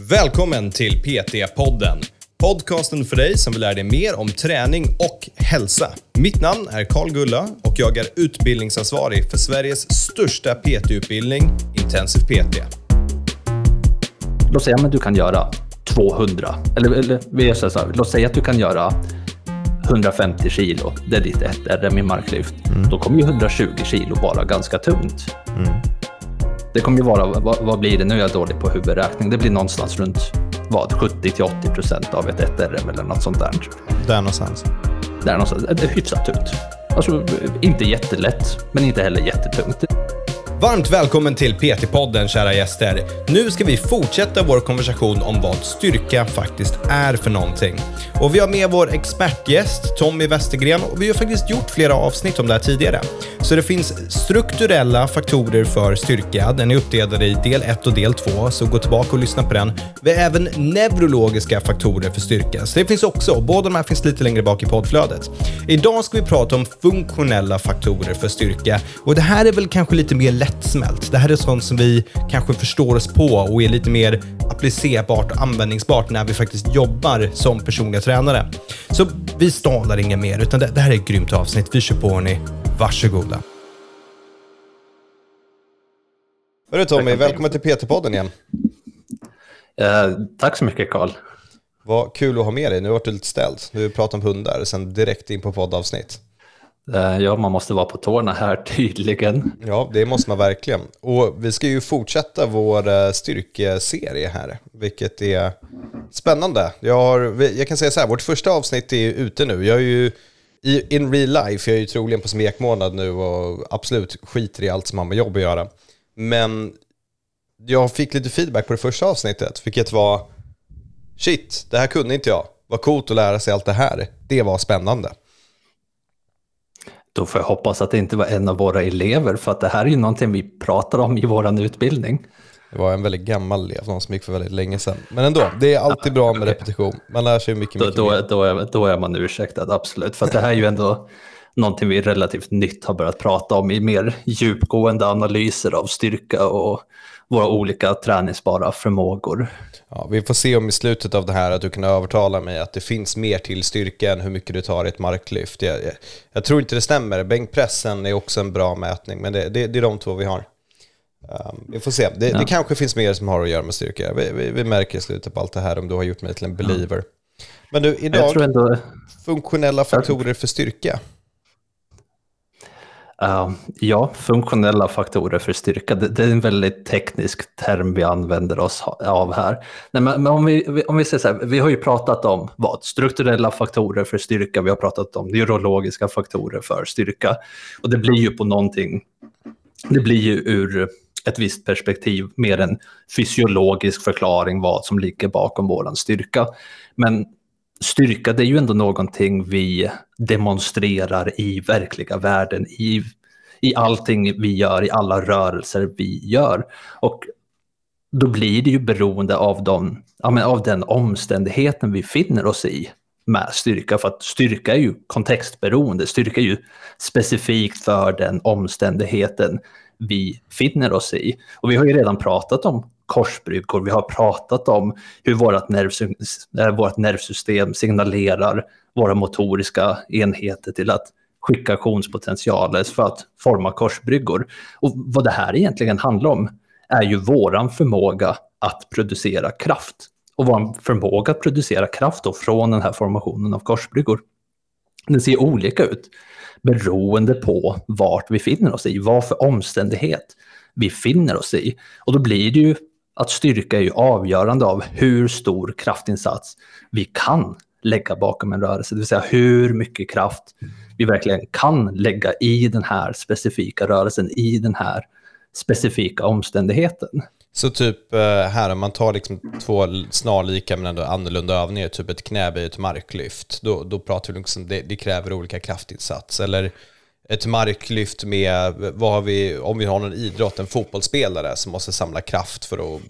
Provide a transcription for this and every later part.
Välkommen till PT-podden. Podcasten för dig som vill lära dig mer om träning och hälsa. Mitt namn är Karl Gulla och jag är utbildningsansvarig för Sveriges största PT-utbildning, Intensiv PT. Låt säga att du kan göra 200, eller, eller vi så här, låt säga att du kan göra 150 kilo, det är ditt 1 RM i marklyft. Mm. Då kommer ju 120 kilo vara ganska tungt. Mm. Det kommer ju vara, vad, vad, blir det, nu är jag dålig på huvudräkning, det blir någonstans runt vad, 70-80 procent av ett 1RM eller något sånt där. Där någonstans. Där någonstans, det är hyfsat tungt. Alltså inte jättelätt, men inte heller jättetungt. Varmt välkommen till PT-podden kära gäster. Nu ska vi fortsätta vår konversation om vad styrka faktiskt är för någonting. Och vi har med vår expertgäst Tommy Westergren och vi har faktiskt gjort flera avsnitt om det här tidigare. Så det finns strukturella faktorer för styrka. Den är uppdelad i del 1 och del 2, så gå tillbaka och lyssna på den. Vi har även neurologiska faktorer för styrka, så det finns också. Båda de här finns lite längre bak i poddflödet. Idag ska vi prata om funktionella faktorer för styrka och det här är väl kanske lite mer lättsmält. Det här är sånt som vi kanske förstår oss på och är lite mer applicerbart och användningsbart när vi faktiskt jobbar som personliga tränare. Så vi stalar inga mer, utan det, det här är ett grymt avsnitt. Vi kör på hörni. Varsågoda. Hörru Tommy, välkommen till PT-podden igen. Eh, tack så mycket Karl. Vad kul att ha med dig. Nu har du lite ställd. Du pratar om hundar, sen direkt in på poddavsnitt. Eh, ja, man måste vara på tårna här tydligen. Ja, det måste man verkligen. Och vi ska ju fortsätta vår eh, styrkeserie här, vilket är spännande. Jag, har, jag kan säga så här, vårt första avsnitt är ute nu. Jag är ju in real life, jag är ju troligen på smekmånad nu och absolut skiter i allt som har med jobb att göra. Men jag fick lite feedback på det första avsnittet, vilket var shit, det här kunde inte jag. Vad coolt att lära sig allt det här. Det var spännande. Då får jag hoppas att det inte var en av våra elever, för att det här är ju någonting vi pratar om i vår utbildning. Det var en väldigt gammal elev, någon som gick för väldigt länge sedan. Men ändå, det är alltid bra med repetition. Man lär sig mycket, mycket då, då, då, är, då är man ursäktad, absolut. För det här är ju ändå någonting vi relativt nytt har börjat prata om i mer djupgående analyser av styrka och våra olika träningsbara förmågor. Ja, vi får se om i slutet av det här att du kan övertala mig att det finns mer till styrka än hur mycket du tar i ett marklyft. Jag, jag, jag tror inte det stämmer. Bänkpressen är också en bra mätning, men det, det, det är de två vi har. Um, vi får se. Det, ja. det, kanske finns mer som har att göra med styrka. Vi, vi, vi, märker i slutet på allt det här om du har gjort mig till en believer. Ja. Men du, idag, ändå... funktionella faktorer för styrka. Uh, ja, funktionella faktorer för styrka, det, det, är en väldigt teknisk term vi använder oss av här. Nej, men, men om, vi, om vi säger så här, vi har ju pratat om vad? Strukturella faktorer för styrka, vi har pratat om neurologiska faktorer för styrka. Och det blir ju på någonting, det blir ju ur ett visst perspektiv mer en fysiologisk förklaring vad som ligger bakom våran styrka. Men styrka det är ju ändå någonting vi demonstrerar i verkliga världen, i, i allting vi gör, i alla rörelser vi gör. Och då blir det ju beroende av, de, ja, men av den omständigheten vi finner oss i med styrka, för att styrka är ju kontextberoende, styrka är ju specifikt för den omständigheten vi finner oss i. Och vi har ju redan pratat om korsbryggor, vi har pratat om hur vårt, nervsystem, eh, vårt nervsystem signalerar våra motoriska enheter till att skicka aktionspotentialer för att forma korsbryggor. Och vad det här egentligen handlar om är ju våran förmåga att producera kraft. Och vår förmåga att producera kraft då från den här formationen av korsbryggor. Den ser olika ut beroende på vart vi finner oss i, vad för omständighet vi finner oss i. Och då blir det ju att styrka är ju avgörande av hur stor kraftinsats vi kan lägga bakom en rörelse, det vill säga hur mycket kraft vi verkligen kan lägga i den här specifika rörelsen, i den här specifika omständigheten. Så typ eh, här om man tar liksom två snarlika men ändå annorlunda övningar, typ ett knäböj och ett marklyft, då, då pratar vi liksom, det, det kräver olika kraftinsats. Eller ett marklyft med, vad har vi, om vi har någon idrott, en fotbollsspelare som måste samla kraft för att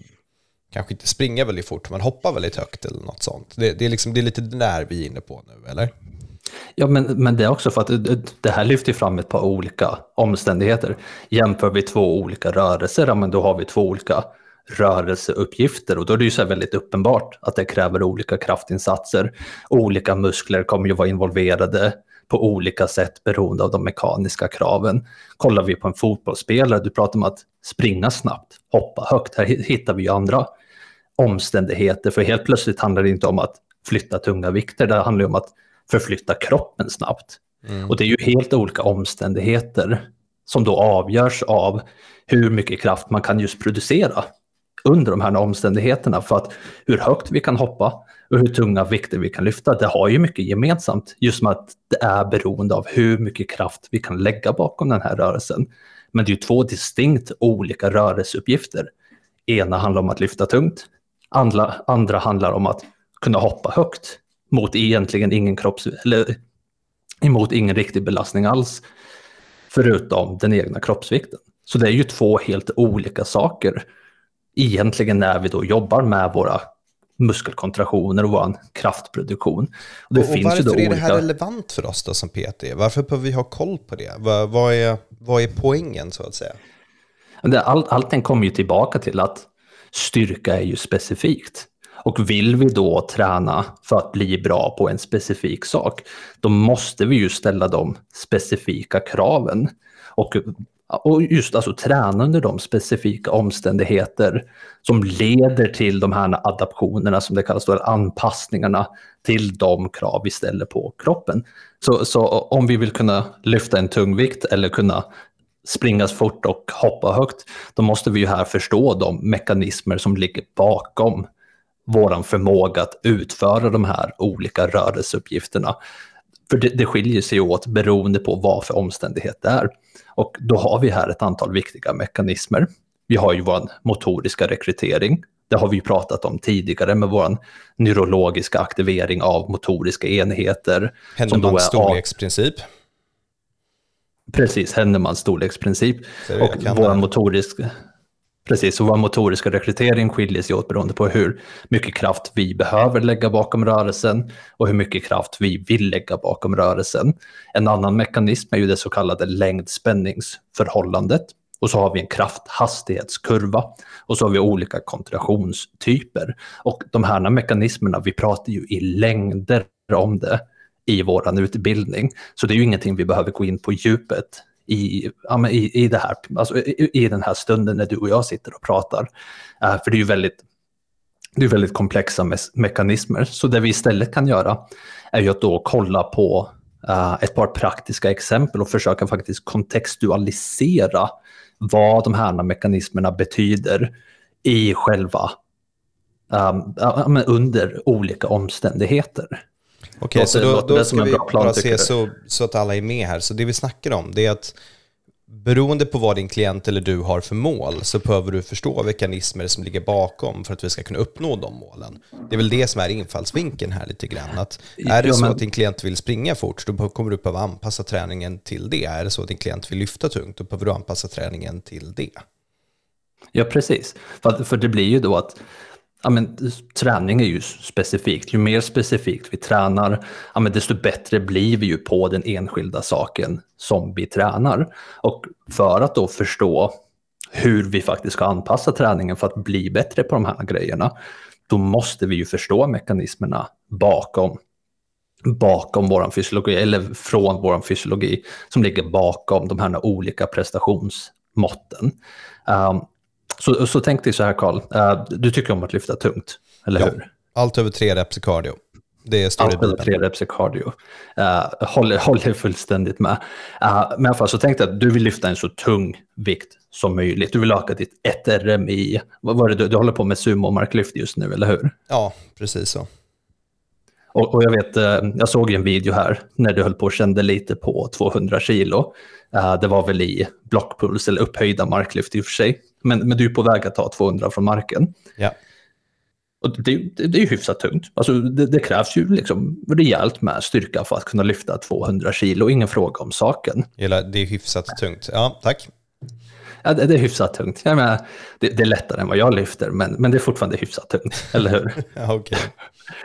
kanske inte springa väldigt fort, men hoppa väldigt högt eller något sånt. Det, det, är, liksom, det är lite där vi är inne på nu, eller? Ja, men, men det är också för att det här lyfter fram ett par olika omständigheter. Jämför vi två olika rörelser, ja, men då har vi två olika rörelseuppgifter och då är det ju så väldigt uppenbart att det kräver olika kraftinsatser. Olika muskler kommer ju vara involverade på olika sätt beroende av de mekaniska kraven. Kollar vi på en fotbollsspelare, du pratar om att springa snabbt, hoppa högt, här hittar vi ju andra omständigheter, för helt plötsligt handlar det inte om att flytta tunga vikter, det handlar om att förflytta kroppen snabbt. Mm. Och det är ju helt olika omständigheter som då avgörs av hur mycket kraft man kan just producera under de här omständigheterna. För att hur högt vi kan hoppa och hur tunga vikter vi kan lyfta, det har ju mycket gemensamt. Just med att det är beroende av hur mycket kraft vi kan lägga bakom den här rörelsen. Men det är ju två distinkt olika rörelseuppgifter. Ena handlar om att lyfta tungt, andra, andra handlar om att kunna hoppa högt mot egentligen ingen kropps... eller emot ingen riktig belastning alls, förutom den egna kroppsvikten. Så det är ju två helt olika saker egentligen när vi då jobbar med våra muskelkontraktioner och vår kraftproduktion. Och, det och, finns och varför ju då är det här relevant för oss då som PT? Varför behöver vi ha koll på det? Vad, vad, är, vad är poängen så att säga? All, allting kommer ju tillbaka till att styrka är ju specifikt. Och vill vi då träna för att bli bra på en specifik sak, då måste vi ju ställa de specifika kraven. Och, och just alltså träna under de specifika omständigheter som leder till de här adaptionerna som det kallas, då, anpassningarna till de krav vi ställer på kroppen. Så, så om vi vill kunna lyfta en tungvikt eller kunna springa fort och hoppa högt, då måste vi ju här förstå de mekanismer som ligger bakom vår förmåga att utföra de här olika rörelseuppgifterna. För det, det skiljer sig åt beroende på vad för omständighet det är. Och då har vi här ett antal viktiga mekanismer. Vi har ju vår motoriska rekrytering. Det har vi pratat om tidigare med vår neurologiska aktivering av motoriska enheter. Hännemans storleksprincip. Precis, Hännemans storleksprincip. Och vår motoriska Precis, och vår motoriska rekrytering skiljer sig åt beroende på hur mycket kraft vi behöver lägga bakom rörelsen och hur mycket kraft vi vill lägga bakom rörelsen. En annan mekanism är ju det så kallade längdspänningsförhållandet. Och så har vi en krafthastighetskurva och så har vi olika kontraktionstyper. Och de här mekanismerna, vi pratar ju i längder om det i vår utbildning. Så det är ju ingenting vi behöver gå in på djupet i, ja, i, i, det här, alltså i, i, den här stunden när du och jag sitter och pratar. Uh, för det är ju väldigt, det är väldigt komplexa me mekanismer. Så det vi istället kan göra är ju att då kolla på uh, ett par praktiska exempel och försöka faktiskt kontextualisera vad de här mekanismerna betyder i själva um, under olika omständigheter. Okej, okay, så då, då ska vi plan, bara se så, så, att alla är med här. Så det vi snackar om det är att beroende på vad din klient eller du har för mål så behöver du förstå mekanismer som ligger bakom för att vi ska kunna uppnå de målen. Det är väl det som är infallsvinkeln här lite grann. Att är det så att din klient vill springa fort, då kommer du behöva anpassa träningen till det. Är det så att din klient vill lyfta tungt, då behöver du anpassa träningen till det. Ja, precis. För, för det blir ju då att ja, men, träning är ju specifikt. Ju mer specifikt vi tränar, ja, men desto bättre blir vi ju på den enskilda saken som vi tränar. Och för att då förstå hur vi faktiskt ska anpassa träningen för att bli bättre på de här grejerna, då måste vi ju förstå mekanismerna bakom bakom vår fysiologi, eller från vår fysiologi, som ligger bakom de här olika prestationsmåtten. Um, så, så tänk dig så här Karl, uh, du tycker om att lyfta tungt, eller ja. hur? Allt över tre reps i cardio. Det står Allt över tre reps i cardio. Uh, håller, håller fullständigt med. Uh, men i alla fall så tänkte jag att du vill lyfta en så tung vikt som möjligt. Du vill öka ditt 1 RM i, vad var det du, du håller på med sumo marklyft just nu, eller hur? Ja, precis så. Och, och, jag vet, jag såg en video här när du höll på och kände lite på 200 kilo. Det var väl i blockpuls eller upphöjda marklyft i och för sig men, men du är på väg att ta 200 från marken. Ja. Och det, det, det är ju hyfsat tungt. Alltså det, det, krävs ju liksom rejält med styrka för att kunna lyfta 200 kilo, ingen fråga om saken. Det är hyfsat tungt. Ja, tack. Ja, det, det är hyfsat tungt. Jag menar, det, det, är lättare än vad jag lyfter, men, men det är fortfarande hyfsat tungt, eller hur? ja, Okej, okay.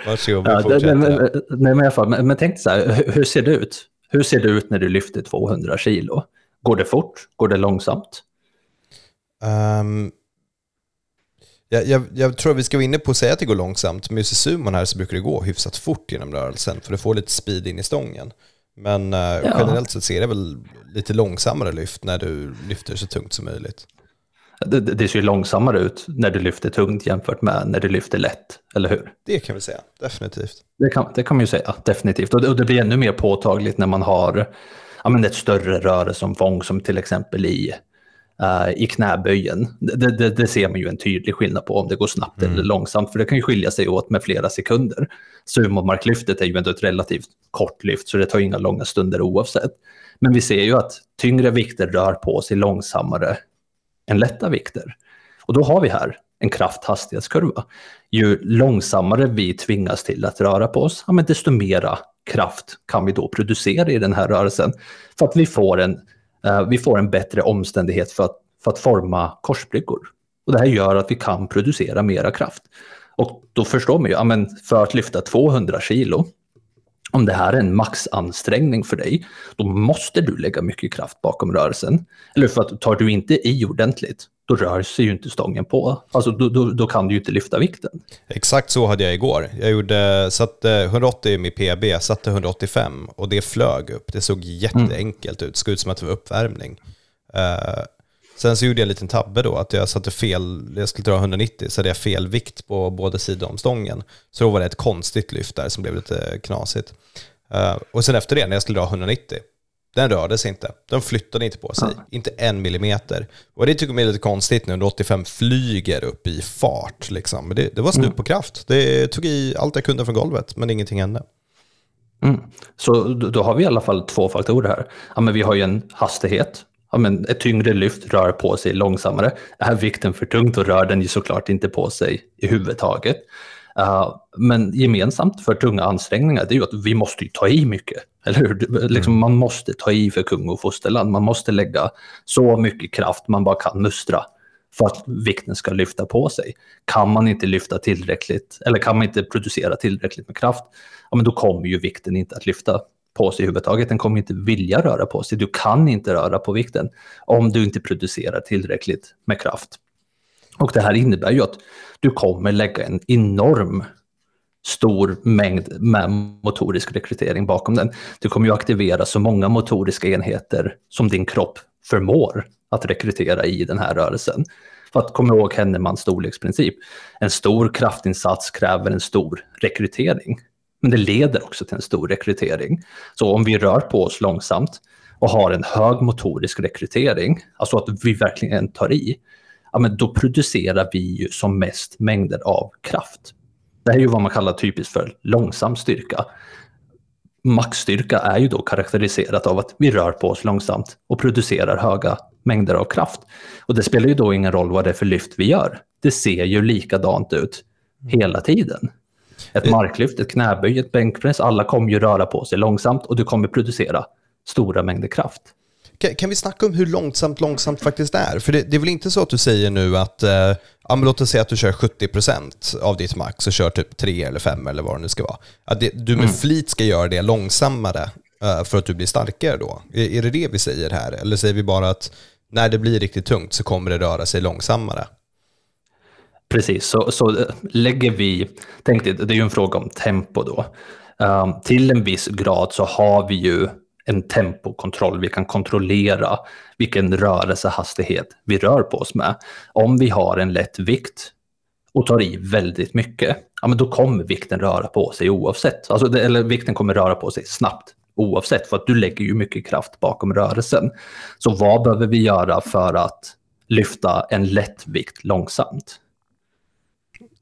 varsågod, ja, det, men, nej, men, fall, men, men tänk så här, hur, hur ser det ut? Hur ser det ut när du lyfter 200 kilo? Går det fort? Går det långsamt? Um, Jag, jag, jag tror vi ska vara inne på att säga att det går långsamt. Med sumon här så brukar det gå hyfsat fort genom rörelsen, för du får lite speed in i stången. Men uh, ja. generellt sett ser det väl lite långsammare lyft när du lyfter så tungt som möjligt. Det, det ser ju långsammare ut när du lyfter tungt jämfört med när du lyfter lätt, eller hur? Det kan vi säga, definitivt. Det kan, det kan man ju säga, definitivt. Och det, och det blir ännu mer påtagligt när man har ja, men ett större rörelseomfång som till exempel i, i knäböjen. Det, det, det, ser man ju en tydlig skillnad på om det går snabbt mm. eller långsamt, för det kan ju skilja sig åt med flera sekunder. Sumomarklyftet är ju ändå ett relativt kort lyft, så det tar inga långa stunder oavsett. Men vi ser ju att tyngre vikter rör på sig långsammare än lätta vikter. Och då har vi här en krafthastighetskurva. Ju långsammare vi tvingas till att röra på oss, ja, men desto mera kraft kan vi då producera i den här rörelsen. För att vi får en, Eh, vi får en bättre omständighet för att, för att forma korsbryggor. Och det här gör att vi kan producera mera kraft. Och då förstår man ju, ja, men för att lyfta 200 kilo, om det här är en maxansträngning för dig, då måste du lägga mycket kraft bakom rörelsen. Eller för att tar du inte i ordentligt, då rör sig ju inte stången på. Alltså då, då, då, kan du ju inte lyfta vikten. Exakt så hade jag igår. Jag gjorde, satte 180 med PB, satte 185 och det flög upp. Det såg jätteenkelt ut, Det såg ut som att det var uppvärmning. Uh, sen så gjorde jag en liten tabbe då, att jag satte fel, jag skulle dra 190, så hade jag fel vikt på båda sidor om stången. Så då var det ett konstigt lyft där som blev lite knasigt. Uh, och sen efter det, när jag skulle dra 190, den rörde sig inte. Den flyttade inte på sig. Ja. Inte en millimeter. Och det tycker jag är lite konstigt nu när 85 flyger upp i fart. Liksom. Men det, det var slut mm. på kraft. Det tog i allt jag kunde från golvet, men ingenting hände. Mm. Så då har vi i alla fall två faktorer här. Ja, men vi har ju en hastighet. Ja, men ett tyngre lyft rör på sig långsammare. Är vikten för tungt och rör den ju såklart inte på sig i huvudtaget. Uh, men gemensamt för tunga ansträngningar det är ju att vi måste ta i mycket. Eller hur? Liksom, mm. Man måste ta i för kung och fosterland. Man måste lägga så mycket kraft man bara kan mustra för att vikten ska lyfta på sig. Kan man inte lyfta tillräckligt, eller kan man inte producera tillräckligt med kraft, ja, men då kommer ju vikten inte att lyfta på sig överhuvudtaget. Den kommer inte vilja röra på sig. Du kan inte röra på vikten om du inte producerar tillräckligt med kraft. Och det här innebär ju att du kommer lägga en enorm stor mängd med motorisk rekrytering bakom den. Du kommer ju aktivera så många motoriska enheter som din kropp förmår att rekrytera i den här rörelsen. För att komma ihåg Hennemans storleksprincip. En stor kraftinsats kräver en stor rekrytering. Men det leder också till en stor rekrytering. Så om vi rör på oss långsamt och har en hög motorisk rekrytering, alltså att vi verkligen tar i, ja, men då producerar vi ju som mest mängder av kraft. Det här är ju vad man kallar typiskt för långsam styrka. Maxstyrka är ju då karaktäriserat av att vi rör på oss långsamt och producerar höga mängder av kraft. Och det spelar ju då ingen roll vad det är för lyft vi gör. Det ser ju likadant ut hela tiden. Ett marklyft, ett knäböj, ett bänkpress, alla kommer ju röra på sig långsamt och du kommer producera stora mängder kraft. Kan, kan, vi snacka om hur långsamt långsamt faktiskt är? För det, det är väl inte så att du säger nu att, eh, ja, men låt oss säga att du kör 70% av ditt max och kör typ 3 eller 5 eller vad det nu ska vara. Att det, du med mm. flit ska göra det långsammare eh, för att du blir starkare då? Är, är det det vi säger här? Eller säger vi bara att när det blir riktigt tungt så kommer det röra sig långsammare? Precis, så, så eh, lägger vi, tänk dig, det är ju en fråga om tempo då. Um, till en viss grad så har vi ju en tempokontroll. Vi kan kontrollera vilken rörelsehastighet vi rör på oss med. Om vi har en lätt vikt och tar i väldigt mycket, ja, men då kommer vikten röra på sig oavsett. Alltså, eller vikten kommer röra på sig snabbt oavsett, för att du lägger ju mycket kraft bakom rörelsen. Så vad behöver vi göra för att lyfta en lätt vikt långsamt?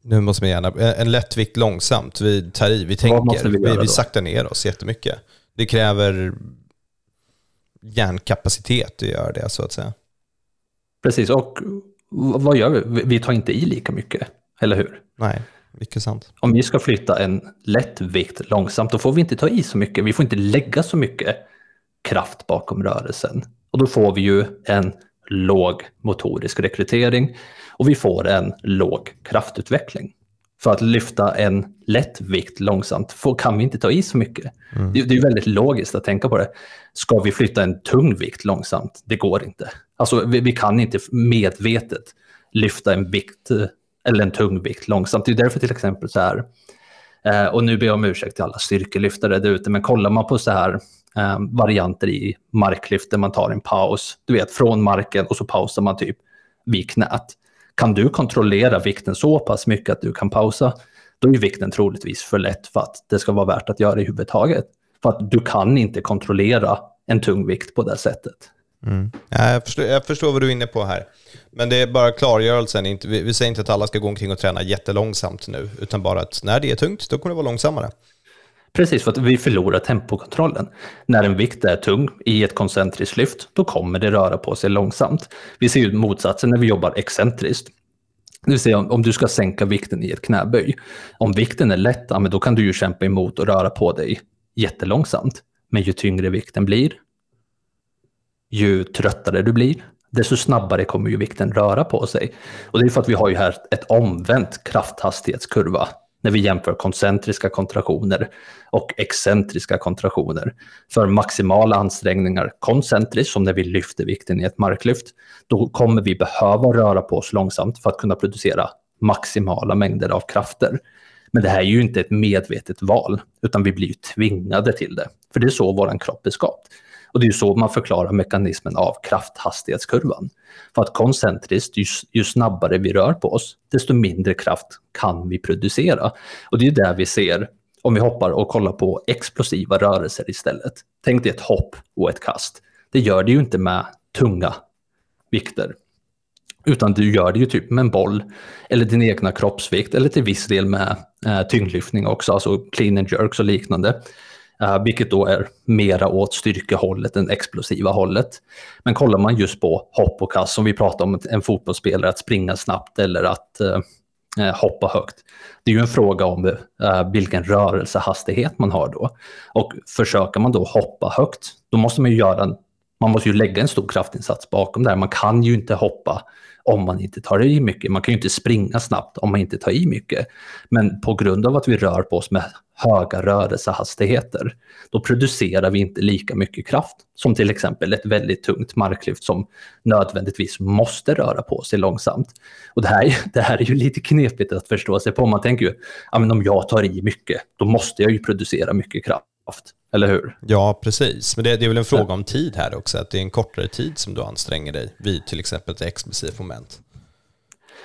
Nu måste man gärna, en lätt vikt långsamt, vi tar i, vi tänker, vi, vi, vi saktar ner oss jättemycket. Det kräver hjärnkapacitet att göra det så att säga. Precis, och vad gör vi? Vi tar inte i lika mycket, eller hur? Nej, mycket sant. Om vi ska flytta en lätt vikt långsamt, då får vi inte ta i så mycket. Vi får inte lägga så mycket kraft bakom rörelsen. Och då får vi ju en låg motorisk rekrytering och vi får en låg kraftutveckling för att lyfta en lätt vikt långsamt får, kan vi inte ta i så mycket. Mm. Det, det, är väldigt logiskt att tänka på det. Ska vi flytta en tung vikt långsamt? Det går inte. Alltså, vi, vi kan inte medvetet lyfta en vikt eller en tung vikt långsamt. Det är därför till exempel så här, eh, och nu ber jag om ursäkt till alla styrkelyftare där ute, men kollar man på så här eh, varianter i marklyft där man tar en paus, du vet från marken och så pausar man typ vid knät. Kan du kontrollera vikten så pass mycket att du kan pausa, då är vikten troligtvis för lätt för att det ska vara värt att göra i huvud taget. För att du kan inte kontrollera en tung vikt på det sättet. Mm. Jag, förstår, jag förstår vad du är inne på här. Men det är bara klargörelsen. Inte, vi, vi säger inte att alla ska gå omkring och träna jättelångsamt nu, utan bara att när det är tungt, då kommer det vara långsammare. Precis, för att vi förlorar tempokontrollen. När en vikt är tung i ett koncentriskt lyft, då kommer det röra på sig långsamt. Vi ser ju motsatsen när vi jobbar excentriskt. Det vill säga om du ska sänka vikten i ett knäböj. Om vikten är lätt, ja, men då kan du ju kämpa emot och röra på dig jättelångsamt. Men ju tyngre vikten blir, ju tröttare du blir, desto snabbare kommer ju vikten röra på sig. Och det är för att vi har ju här ett omvänt krafthastighetskurva när vi jämför koncentriska kontraktioner och excentriska kontraktioner. För maximala ansträngningar koncentriskt, som när vi lyfter vikten i ett marklyft, då kommer vi behöva röra på oss långsamt för att kunna producera maximala mängder av krafter. Men det här är ju inte ett medvetet val, utan vi blir ju tvingade till det. För det är så vår kropp är skapt. Och det är så man förklarar mekanismen av krafthastighetskurvan. För att koncentriskt, ju, ju, snabbare vi rör på oss, desto mindre kraft kan vi producera. Och det är där vi ser, om vi hoppar och kollar på explosiva rörelser istället. Tänk dig ett hopp och ett kast. Det gör det ju inte med tunga vikter. Utan du gör det ju typ med en boll, eller din egna kroppsvikt, eller till viss del med eh, tyngdlyftning också, alltså clean and jerks och liknande. Uh, vilket då är mera åt styrkehållet än explosiva hållet. Men kollar man just på hopp och kast, som vi pratar om en fotbollsspelare att springa snabbt eller att uh, hoppa högt. Det är ju en fråga om uh, vilken rörelsehastighet man har då. Och försöker man då hoppa högt, då måste man ju göra en, man måste ju lägga en stor kraftinsats bakom det här. Man kan ju inte hoppa om man inte tar i mycket. Man kan ju inte springa snabbt om man inte tar i mycket. Men på grund av att vi rör på oss med höga rörelsehastigheter, då producerar vi inte lika mycket kraft som till exempel ett väldigt tungt marklyft som nödvändigtvis måste röra på sig långsamt. Och det här, det här är ju lite knepigt att förstå sig på. Man tänker ju, ja, men om jag tar i mycket, då måste jag ju producera mycket kraft. Eller hur? Ja, precis. Men det, det är väl en fråga om tid här också, att det är en kortare tid som du anstränger dig vid till exempel ett explosivt moment.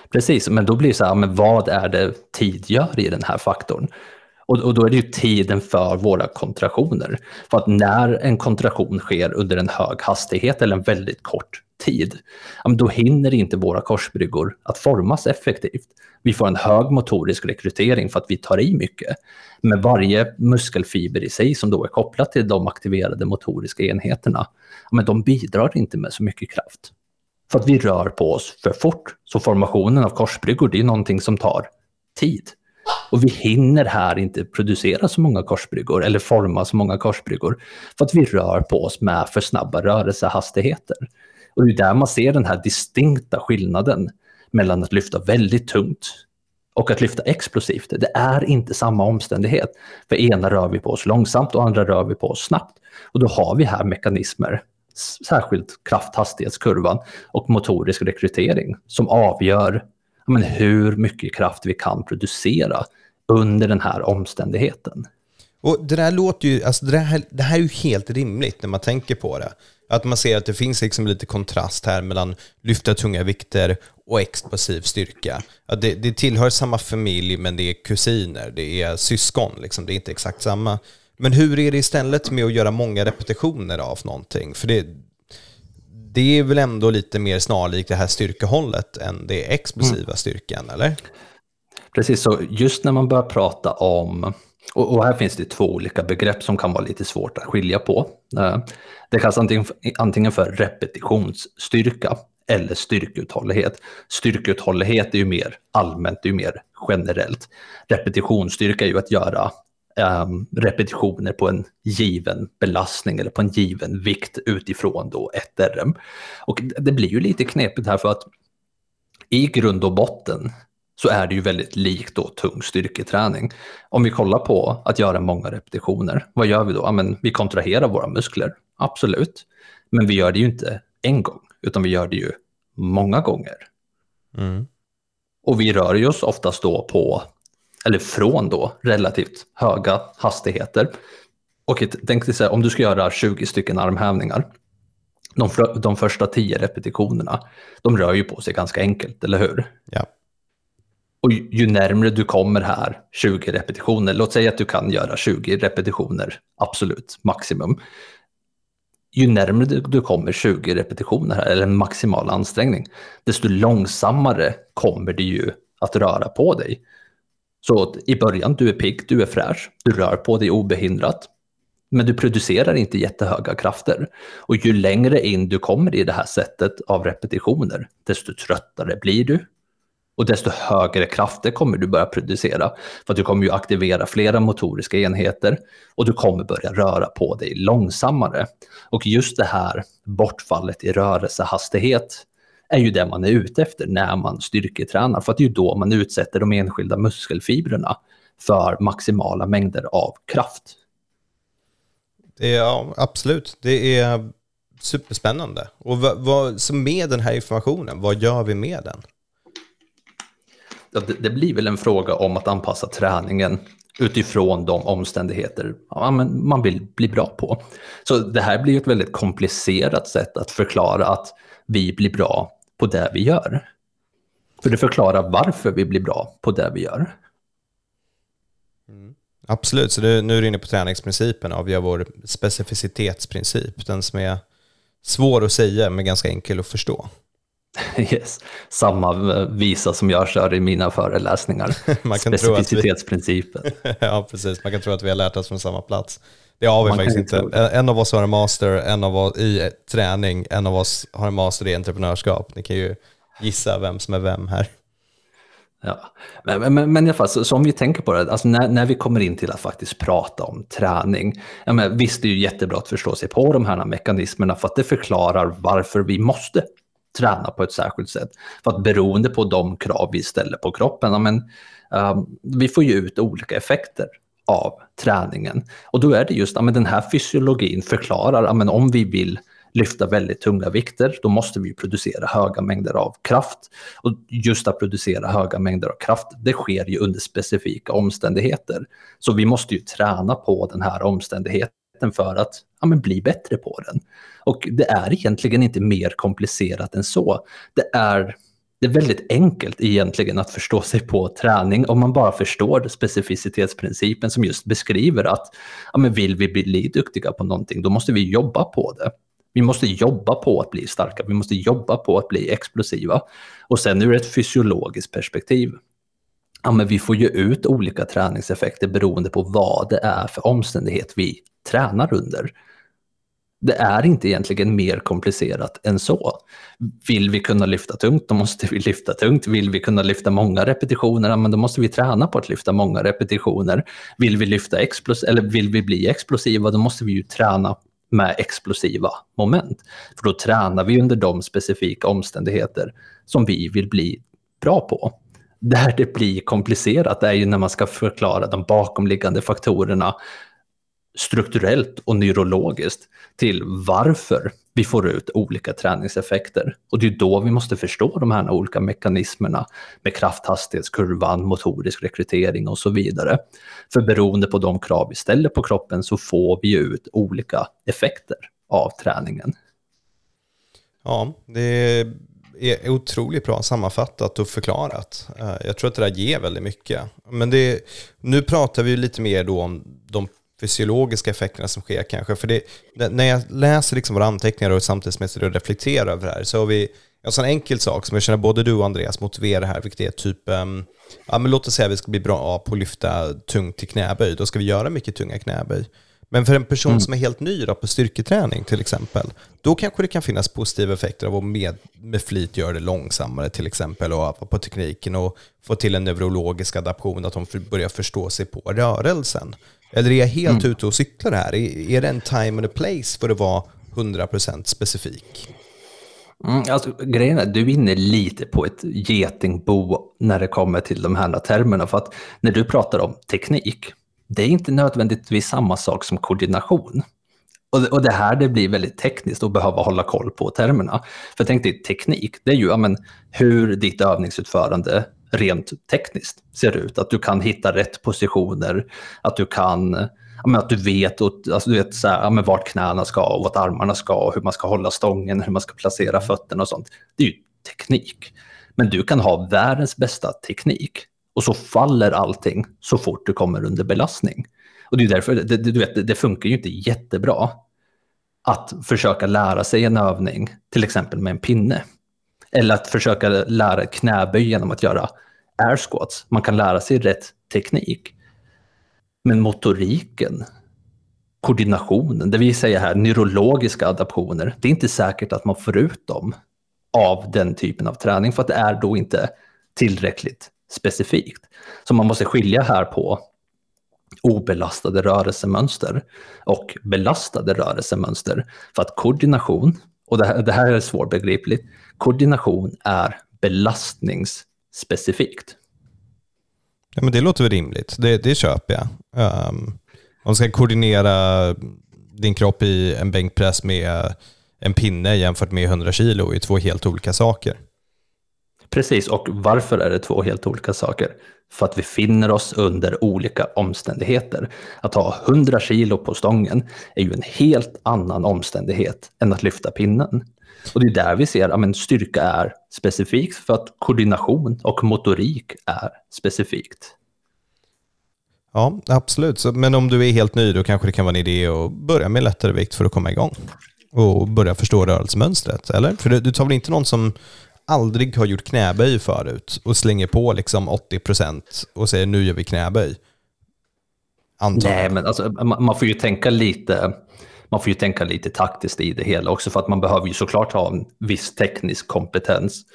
Precis, men då blir det så här, men vad är det tid gör i den här faktorn? Och, och, då är det ju tiden för våra kontraktioner. För att när en kontraktion sker under en hög hastighet eller en väldigt kort tid, då hinner inte våra korsbryggor att formas effektivt. Vi får en hög motorisk rekrytering för att vi tar i mycket. Men varje muskelfiber i sig som då är kopplat till de aktiverade motoriska enheterna, men de bidrar inte med så mycket kraft. För att vi rör på oss för fort. Så formationen av korsbryggor, det är någonting som tar tid. Och vi hinner här inte producera så många korsbryggor eller forma så många korsbryggor för att vi rör på oss med för snabba rörelsehastigheter. Och det är där man ser den här distinkta skillnaden mellan att lyfta väldigt tungt och att lyfta explosivt. Det är inte samma omständighet. För ena rör vi på oss långsamt och andra rör vi på oss snabbt. Och då har vi här mekanismer, särskilt krafthastighetskurvan och motorisk rekrytering som avgör men, hur mycket kraft vi kan producera under den här omständigheten. Och det där låter ju, alltså det, här, det här är ju helt rimligt när man tänker på det. Att man ser att det finns liksom lite kontrast här mellan lyfta tunga vikter och explosiv styrka. Att det, det tillhör samma familj men det är kusiner, det är syskon, liksom. det är inte exakt samma. Men hur är det istället med att göra många repetitioner av någonting? För det, det är väl ändå lite mer snarlikt det här styrkehållet än det explosiva mm. styrkan, eller? Precis, så just när man börjar prata om, och, och, här finns det två olika begrepp som kan vara lite svårt att skilja på. Eh, det kallas antingen, antingen för repetitionsstyrka eller styrkeuthållighet. Styrkeuthållighet är ju mer allmänt, det är ju mer generellt. Repetitionsstyrka är ju att göra um, repetitioner på en given belastning eller på en given vikt utifrån då ett RM. Och det blir ju lite knepigt här för att i grund och botten så är det ju väldigt likt då tung styrketräning. Om vi kollar på att göra många repetitioner, vad gör vi då? Ja, men vi kontraherar våra muskler, absolut. Men vi gör det ju inte en gång, utan vi gör det ju många gånger. Mm. Och vi rör ju oss oftast då på, eller från då, relativt höga hastigheter. Och tänk dig så här, om du ska göra 20 stycken armhävningar, de, de första 10 repetitionerna, de rör ju på sig ganska enkelt, eller hur? Ja. Och ju, ju närmre du kommer här, 20 repetitioner, låt säga att du kan göra 20 repetitioner, absolut, maximum. Ju närmre du, du kommer 20 repetitioner här, eller en maximal ansträngning, desto långsammare kommer det ju att röra på dig. Så i början, du är pigg, du är fräsch, du rör på dig obehindrat, men du producerar inte jättehöga krafter. Och ju längre in du kommer i det här sättet av repetitioner, desto tröttare blir du. Och desto högre krafter kommer du börja producera. För att du kommer ju aktivera flera motoriska enheter och du kommer börja röra på dig långsammare. Och just det här bortfallet i rörelsehastighet är ju det man är ute efter när man styrketränar. För att det är ju då man utsätter de enskilda muskelfibrerna för maximala mängder av kraft. Det är, ja, absolut. Det är superspännande. Och vad, vad, så med den här informationen, vad gör vi med den? Ja, det, det, blir väl en fråga om att anpassa träningen utifrån de omständigheter man vill bli bra på. Så det här blir ett väldigt komplicerat sätt att förklara att vi blir bra på det vi gör. För det förklarar varför vi blir bra på det vi gör. Mm. Absolut, så det, nu är du inne på träningsprincipen av vår specificitetsprincip. Den som är svår att säga men ganska enkel att förstå. Yes. Samma eh, visa som jag kör i mina föreläsningar. Man kan Specificitetsprincipen. Vi... ja, precis. Man kan tro att vi har lärt oss från samma plats. Det har vi Man faktiskt inte. En av oss har en master en av oss i träning, en av oss har en master i entreprenörskap. Ni kan ju gissa vem som är vem här. Ja. Men, men, men i alla fall, så, så om vi tänker på det, alltså när, när vi kommer in till att faktiskt prata om träning, ja, men visst det är ju jättebra att förstå sig på de här mekanismerna för att det förklarar varför vi måste träna på ett särskilt sätt. För att beroende på de krav vi ställer på kroppen, ja, men, um, vi får ju ut olika effekter av träningen. Och då är det just, ja, men den här fysiologin förklarar, ja, men om vi vill lyfta väldigt tunga vikter, då måste vi producera höga mängder av kraft. Och just att producera höga mängder av kraft, det sker ju under specifika omständigheter. Så vi måste ju träna på den här omständigheten för att ja, men bli bättre på den. Och det är egentligen inte mer komplicerat än så. Det är det är väldigt enkelt egentligen att förstå sig på träning om man bara förstår specificitetsprincipen som just beskriver att ja, men vill vi bli duktiga på någonting, då måste vi jobba på det. Vi måste jobba på att bli starka, vi måste jobba på att bli explosiva. Och sen ur ett fysiologiskt perspektiv, ja, men vi får ju ut olika träningseffekter beroende på vad det är för omständighet vi tränar under. Det är inte egentligen mer komplicerat än så. Vill vi kunna lyfta tungt, då måste vi lyfta tungt. Vill vi kunna lyfta många repetitioner, men då måste vi träna på att lyfta många repetitioner. Vill vi lyfta explos eller vill vi bli explosiva, då måste vi ju träna med explosiva moment. För då tränar vi under de specifika omständigheter som vi vill bli bra på. Där det blir komplicerat är ju när man ska förklara de bakomliggande faktorerna strukturellt och neurologiskt till varför vi får ut olika träningseffekter. Och det är då vi måste förstå de här olika mekanismerna med krafthastighetskurvan, motorisk rekrytering och så vidare. För beroende på de krav vi ställer på kroppen så får vi ut olika effekter av träningen. Ja, det är otroligt bra sammanfattat och förklarat. Eh, jag tror att det där ger väldigt mycket. Men det, nu pratar vi lite mer då om de fysiologiska effekterna som sker kanske. För det, när jag läser liksom våra anteckningar och samtidigt som jag reflekterar över det här så har vi en sån enkel sak som jag känner både du och Andreas motiverar här, vilket är typ, um, ja men låt oss säga att vi ska bli bra på att lyfta tungt till knäböj, då ska vi göra mycket tunga knäböj. Men för en person mm. som är helt ny då, på styrketräning till exempel, då kanske det kan finnas positiva effekter av att med, med flit göra det långsammare till exempel och öva på tekniken och få till en neurologisk adaption, att de börjar förstå sig på rörelsen. Eller är jag helt mm. ute och cyklar här? Är, är det en time and a place för att vara 100% specifik? Mm, alltså, grejen är, du är inne lite på ett getingbo när det kommer till de här termerna. För att när du pratar om teknik, det är inte nödvändigtvis samma sak som koordination. Och, och det här det blir väldigt tekniskt att behöva hålla koll på termerna. För tänk dig teknik, det är ju ja, men, hur ditt övningsutförande rent tekniskt ser ut. Att du kan hitta rätt positioner, att du kan men att du vet, och, alltså, du vet så här, men vart knäna ska och vart armarna ska och hur man ska hålla stången, hur man ska placera fötterna och sånt. Det är ju teknik. Men du kan ha världens bästa teknik och så faller allting så fort du kommer under belastning. Och det är därför, det, du vet, det funkar ju inte jättebra att försöka lära sig en övning, till exempel med en pinne. Eller att försöka lära knäböj genom att göra air squats. Man kan lära sig rätt teknik. Men motoriken, koordinationen, det vill säga här neurologiska adaptioner, det är inte säkert att man får ut dem av den typen av träning för att det är då inte tillräckligt specifikt. Så man måste skilja här på obelastade rörelsemönster och belastade rörelsemönster. För att koordination, och det här, det här är svårbegripligt, koordination är belastningsspecifikt. Ja, men det låter väl rimligt, det, det köper jag. Um, om ska koordinera din kropp i en bänkpress med en pinne jämfört med 100 kilo är två helt olika saker. Precis, och varför är det två helt olika saker? För att vi finner oss under olika omständigheter. Att ha 100 kilo på stången är ju en helt annan omständighet än att lyfta pinnen. Och det är där vi ser att styrka är specifikt för att koordination och motorik är specifikt. Ja, absolut. Så, men om du är helt ny då kanske det kan vara en idé att börja med lättare vikt för att komma igång och börja förstå rörelsemönstret, eller? För du, du tar väl inte någon som aldrig har gjort knäböj förut och slänger på liksom 80% och säger nu gör vi knäböj? Antar Nej, men alltså, man får ju tänka lite man får ju tänka lite taktiskt i det hela också för att man behöver ju såklart ha en viss teknisk kompetens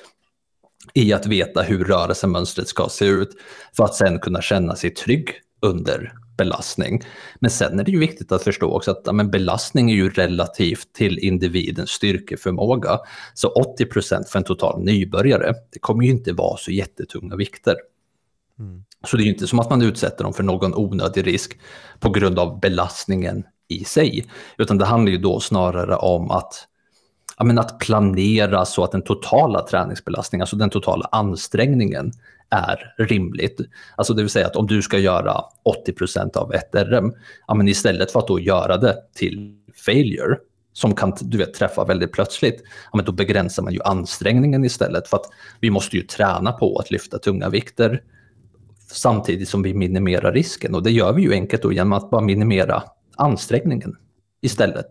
i att veta hur rörelsemönstret ska se ut för att sen kunna känna sig trygg under belastning. Men sen är det ju viktigt att förstå också att men belastning är ju relativt till individens styrkeförmåga. Så 80% för en total nybörjare, det kommer ju inte vara så jättetunga vikter. Mm. Så det är ju inte som att man utsätter dem för någon onödig risk på grund av belastningen i sig, utan det handlar ju då snarare om att ja, men att planera så att den totala träningsbelastningen, alltså den totala ansträngningen är rimligt. Alltså det vill säga att om du ska göra 80% av ett RM, ja, men istället för att då göra det till failure, som kan du vet, träffa väldigt plötsligt, ja, men då begränsar man ju ansträngningen istället. För att vi måste ju träna på att lyfta tunga vikter samtidigt som vi minimerar risken. Och det gör vi ju enkelt då genom att bara minimera ansträngningen istället.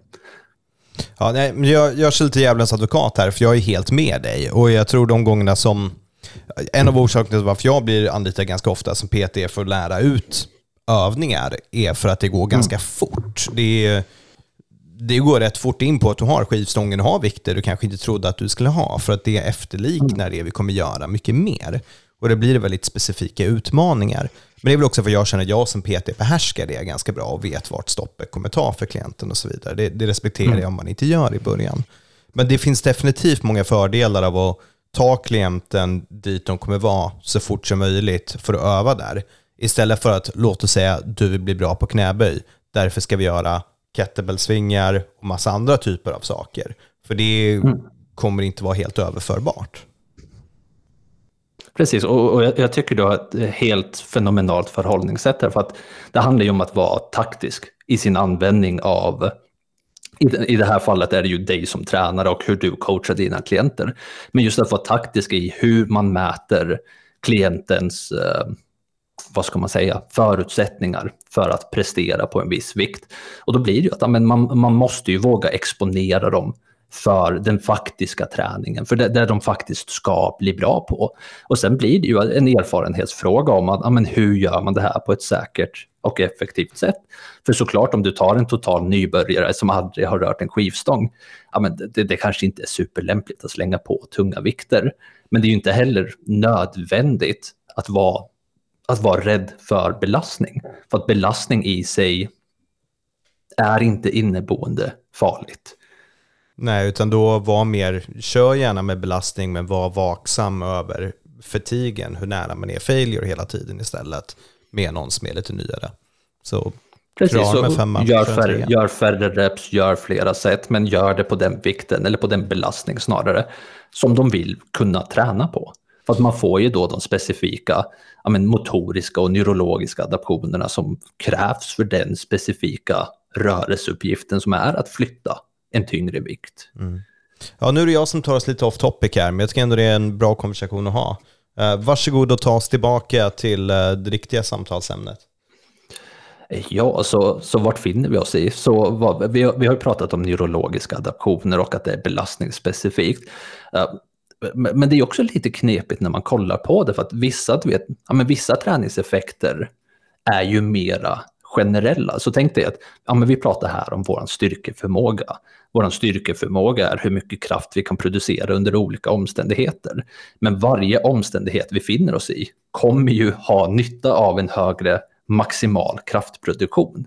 Ja, nej, jag, jag kör lite djävulens advokat här, för jag är helt med dig. Och jag tror de gångerna som... En av orsakerna till varför jag blir anlitad ganska ofta som PT för att lära ut övningar är för att det går ganska mm. fort. Det, det går rätt fort in på att du har skivstången och har vikter du kanske inte trodde att du skulle ha, för att det efterliknar mm. det vi kommer göra mycket mer. Och det blir väldigt specifika utmaningar. Men det är väl också för att jag känner att jag som PT behärskar det ganska bra och vet vart stoppet kommer ta för klienten och så vidare. Det, det respekterar mm. jag om man inte gör i början. Men det finns definitivt många fördelar av att ta klienten dit de kommer vara så fort som möjligt för att öva där. Istället för att, låt oss säga, du vill bli bra på knäböj. Därför ska vi göra kettlebellsvingar och massa andra typer av saker. För det mm. kommer inte vara helt överförbart. Precis, och, och jag, jag, tycker du har ett helt fenomenalt förhållningssätt här, för att det handlar ju om att vara taktisk i sin användning av i, I det här fallet är det ju dig som tränare och hur du coachar dina klienter. Men just att vara taktisk i hur man mäter klientens eh, vad ska man säga, förutsättningar för att prestera på en viss vikt. Och då blir det ju att man, man måste ju våga exponera dem för den faktiska träningen, för det, det de faktiskt ska bli bra på. Och sen blir det ju en erfarenhetsfråga om att, ja, men hur gör man det här på ett säkert och effektivt sätt? För såklart om du tar en total nybörjare som aldrig har rört en skivstång, ja, men det, det kanske inte är superlämpligt att slänga på tunga vikter. Men det är ju inte heller nödvändigt att vara, att vara rädd för belastning. För att belastning i sig är inte inneboende farligt. Nej, utan då var mer, kör gärna med belastning men var vaksam över fatigen, hur nära man är failure hela tiden istället med någon som är lite nyare. Så Precis, så femma, gör, färre, gör färre reps, gör flera set, men gör det på den vikten eller på den belastning snarare som de vill kunna träna på. För att man får ju då de specifika ja, men, motoriska och neurologiska adaptionerna som krävs för den specifika rörelseuppgiften som är att flytta en tyngre vikt. Mm. Ja, nu är det jag som tar oss lite off topic här, men jag tycker ändå det är en bra konversation att ha. Uh, varsågod och ta oss tillbaka till uh, det riktiga samtalsämnet. Ja, så, så vart finner vi oss i? Så vad, vi, vi har ju pratat om neurologiska adaptioner och att det är belastningsspecifikt. Uh, men det är också lite knepigt när man kollar på det, för att vissa, du vet, ja, men vissa träningseffekter är ju mera generella. Så tänk dig att ja, men vi pratar här om vår styrkeförmåga. Vår styrkeförmåga är hur mycket kraft vi kan producera under olika omständigheter. Men varje omständighet vi finner oss i kommer ju ha nytta av en högre maximal kraftproduktion.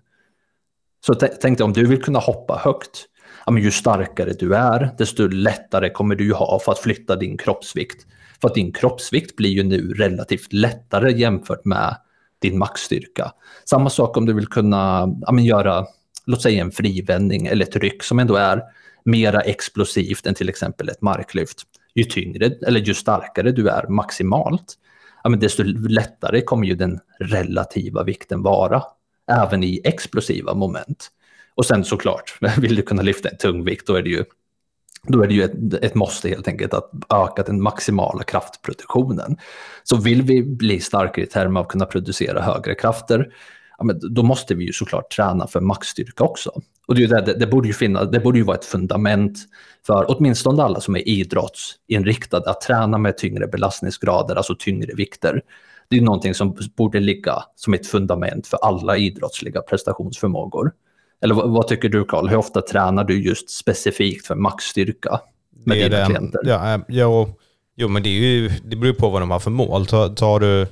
Så tänk dig om du vill kunna hoppa högt, ja, men ju starkare du är, desto lättare kommer du ha för att flytta din kroppsvikt. För att din kroppsvikt blir ju nu relativt lättare jämfört med din maxstyrka. Samma sak om du vill kunna ja, men göra, låt säga en frivändning eller ett ryck som ändå är mera explosivt än till exempel ett marklyft. Ju tyngre eller ju starkare du är maximalt, ja, men desto lättare kommer ju den relativa vikten vara, även i explosiva moment. Och sen såklart, vill du kunna lyfta en tung vikt, då är det ju, då är det ju ett, ett måste helt enkelt att öka den maximala kraftproduktionen. Så vill vi bli starkare i termer av att kunna producera högre krafter, ja, men då måste vi ju såklart träna för maxstyrka också. Och det, det, det, borde ju finnas, det borde ju vara ett fundament för åtminstone alla som är idrottsinriktade att träna med tyngre belastningsgrader, alltså tyngre vikter. Det är någonting som borde ligga som ett fundament för alla idrottsliga prestationsförmågor. Eller vad, vad tycker du Karl? Hur ofta tränar du just specifikt för maxstyrka med dina den, klienter? Ja, ja, jo, men det, är ju, det beror på vad de har för mål. Tar, tar du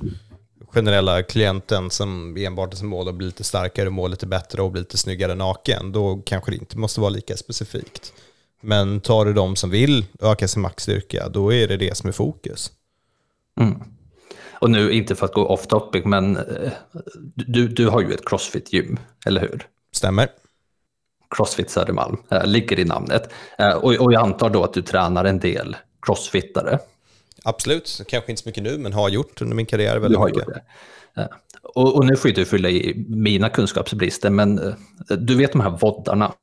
generella klienten som enbart har som mål att bli lite starkare, må lite bättre och bli lite snyggare naken, då kanske det inte måste vara lika specifikt. Men tar du de som vill öka sin maxstyrka, då är det det som är fokus. Mm. Och nu, inte för att gå off topic, men eh, du, du har ju ett crossfit-gym, eller hur? Stämmer. Crossfit Södermalm, äh, ligger i namnet. Äh, och, och jag antar då att du tränar en del crossfittare. Absolut, kanske inte så mycket nu, men har gjort under min karriär väldigt du har mycket. Gjort det. Äh, och, och, nu får du fylla i mina kunskapsbrister, men du vet de här voddarna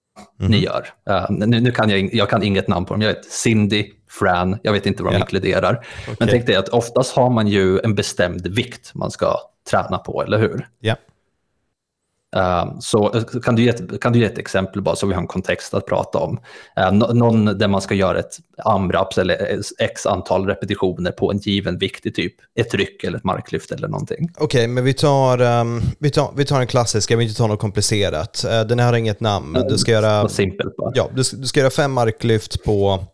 mm. ni gör. nu, nu, kan jag, jag kan inget namn på dem, jag vet Cindy, Fran, jag vet inte vad de ja. inkluderar. Okay. Men tänk dig att oftast har man ju en bestämd vikt man ska träna på, eller hur? Ja. Uh, så eh, kan du, ge ett, kan du ge ett exempel bara så vi har en kontext att prata om? Uh, någon där man ska göra ett AMRAPS eller x antal repetitioner på en given viktig typ ett ryck eller ett marklyft eller någonting. Okej, okay, men vi tar, um, vi, tar, vi tar en klassisk, jag vill inte ta något komplicerat. Uh, den här har inget namn, du ska göra... Simpelt bara. Ja, du, du ska göra fem marklyft på,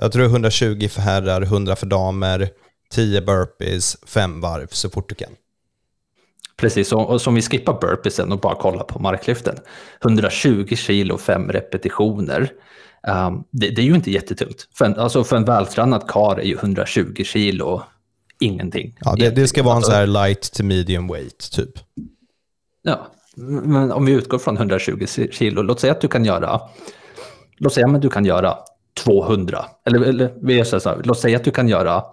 jag tror 120 för herrar, 100 för damer, 10 burpees, fem varv så fort du kan. Precis, och, som vi skippar burpeesen och bara kollar på marklyften. 120 kilo, fem repetitioner. Um, det, det, är ju inte jättetungt. För en, alltså för en vältränad kar är ju 120 kilo ingenting. Ja, det, det ska vara en så här light to medium weight typ. Ja, men om vi utgår från 120 kilo, låt säga att du kan göra, låt säga att du kan göra 200, eller, eller vi så här, låt säga att du kan göra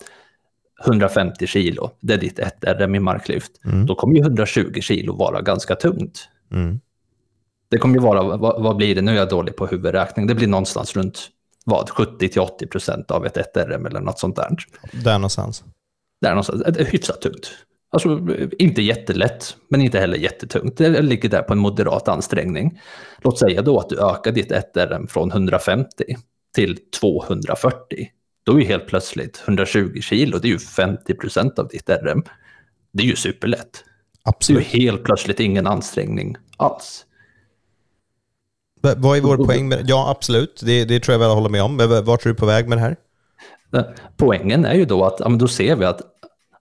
150 kilo, det är ditt 1 RM i marklyft, mm. då kommer ju 120 kilo vara ganska tungt. Mm. Det kommer ju vara, vad, vad, blir det, nu är jag dålig på huvudräkning, det blir någonstans runt vad, 70-80 procent av ett 1 RM eller något sånt där. Där någonstans. Där någonstans, det är hyfsat tungt. Alltså inte jättelätt, men inte heller jättetungt. Det ligger där på en moderat ansträngning. Låt säga då att du ökar ditt 1 RM från 150 till 240 då är ju helt plötsligt 120 kilo, det är ju 50 procent av ditt RM. Det är ju superlätt. Absolut. Det är helt plötsligt ingen ansträngning alls. Vad är vår poäng med det? Ja, absolut. Det, det tror jag väl jag håller med om. Vart är du på väg med det här? Poängen är ju då att ja, men då ser vi att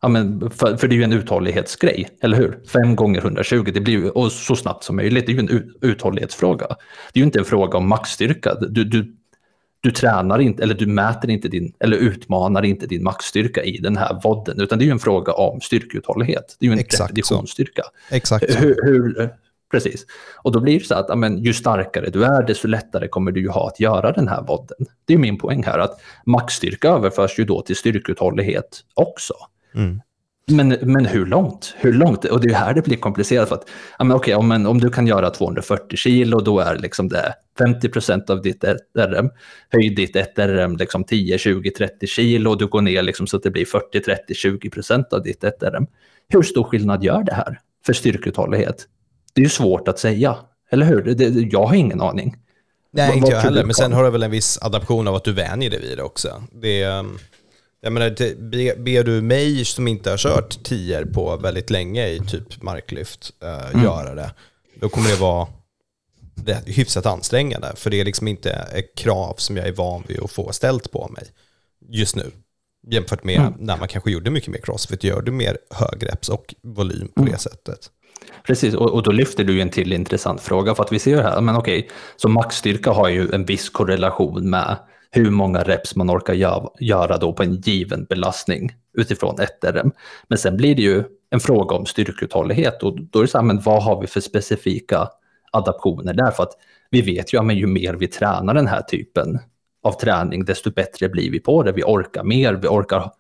Ja, men för, för det är ju en uthållighetsgrej, eller hur? 5 gånger 120, det blir ju, och så snabbt som möjligt, det är ju en uthållighetsfråga. Det är ju inte en fråga om maxstyrka. Du, du, du tränar inte, eller du mäter inte din, eller utmanar inte din maxstyrka i den här vodden, utan det är ju en fråga om styrkeuthållighet. Det är ju en Exakt repetitionsstyrka. Exakt hur, hur, Precis. Och då blir det så att amen, ju starkare du är, desto lättare kommer du ju ha att göra den här vodden. Det är min poäng här, att maxstyrka överförs ju då till styrkeuthållighet också. Mm. Men, men hur långt? Hur långt? Och det är här det blir komplicerat. För att, ja, men okej, om, om du kan göra 240 kilo, då är liksom det 50 procent av ditt RM. Höj ditt 1 RM liksom 10, 20, 30 kilo och du går ner liksom så att det blir 40, 30, 20 procent av ditt 1 RM. Hur stor skillnad gör det här för styrkeuthållighet? Det är ju svårt att säga, eller hur? Det, jag har ingen aning. Nej, inte jag heller, men sen har du väl en viss adaption av att du vänjer dig vid det också. Det är, um, jag menar, ber du mig som inte har kört tior på väldigt länge i typ marklyft uh, mm. göra det, då kommer det vara det hyfsat ansträngande. För det är liksom inte ett krav som jag är van vid att få ställt på mig just nu. Jämfört med mm. när man kanske gjorde mycket mer crossfit, gör du mer högreps och volym på mm. det sättet. Precis, och, och, då lyfter du en till intressant fråga för att vi ser här, men okej, så maxstyrka har ju en viss korrelation med hur många reps man orkar göra då på en given belastning utifrån ett RM. Men sen blir det ju en fråga om styrkeuthållighet och då är det så här, men vad har vi för specifika adaptioner där? För att vi vet ju att ju mer vi tränar den här typen av träning, desto bättre blir vi på det. Vi orkar mer, vi orkar,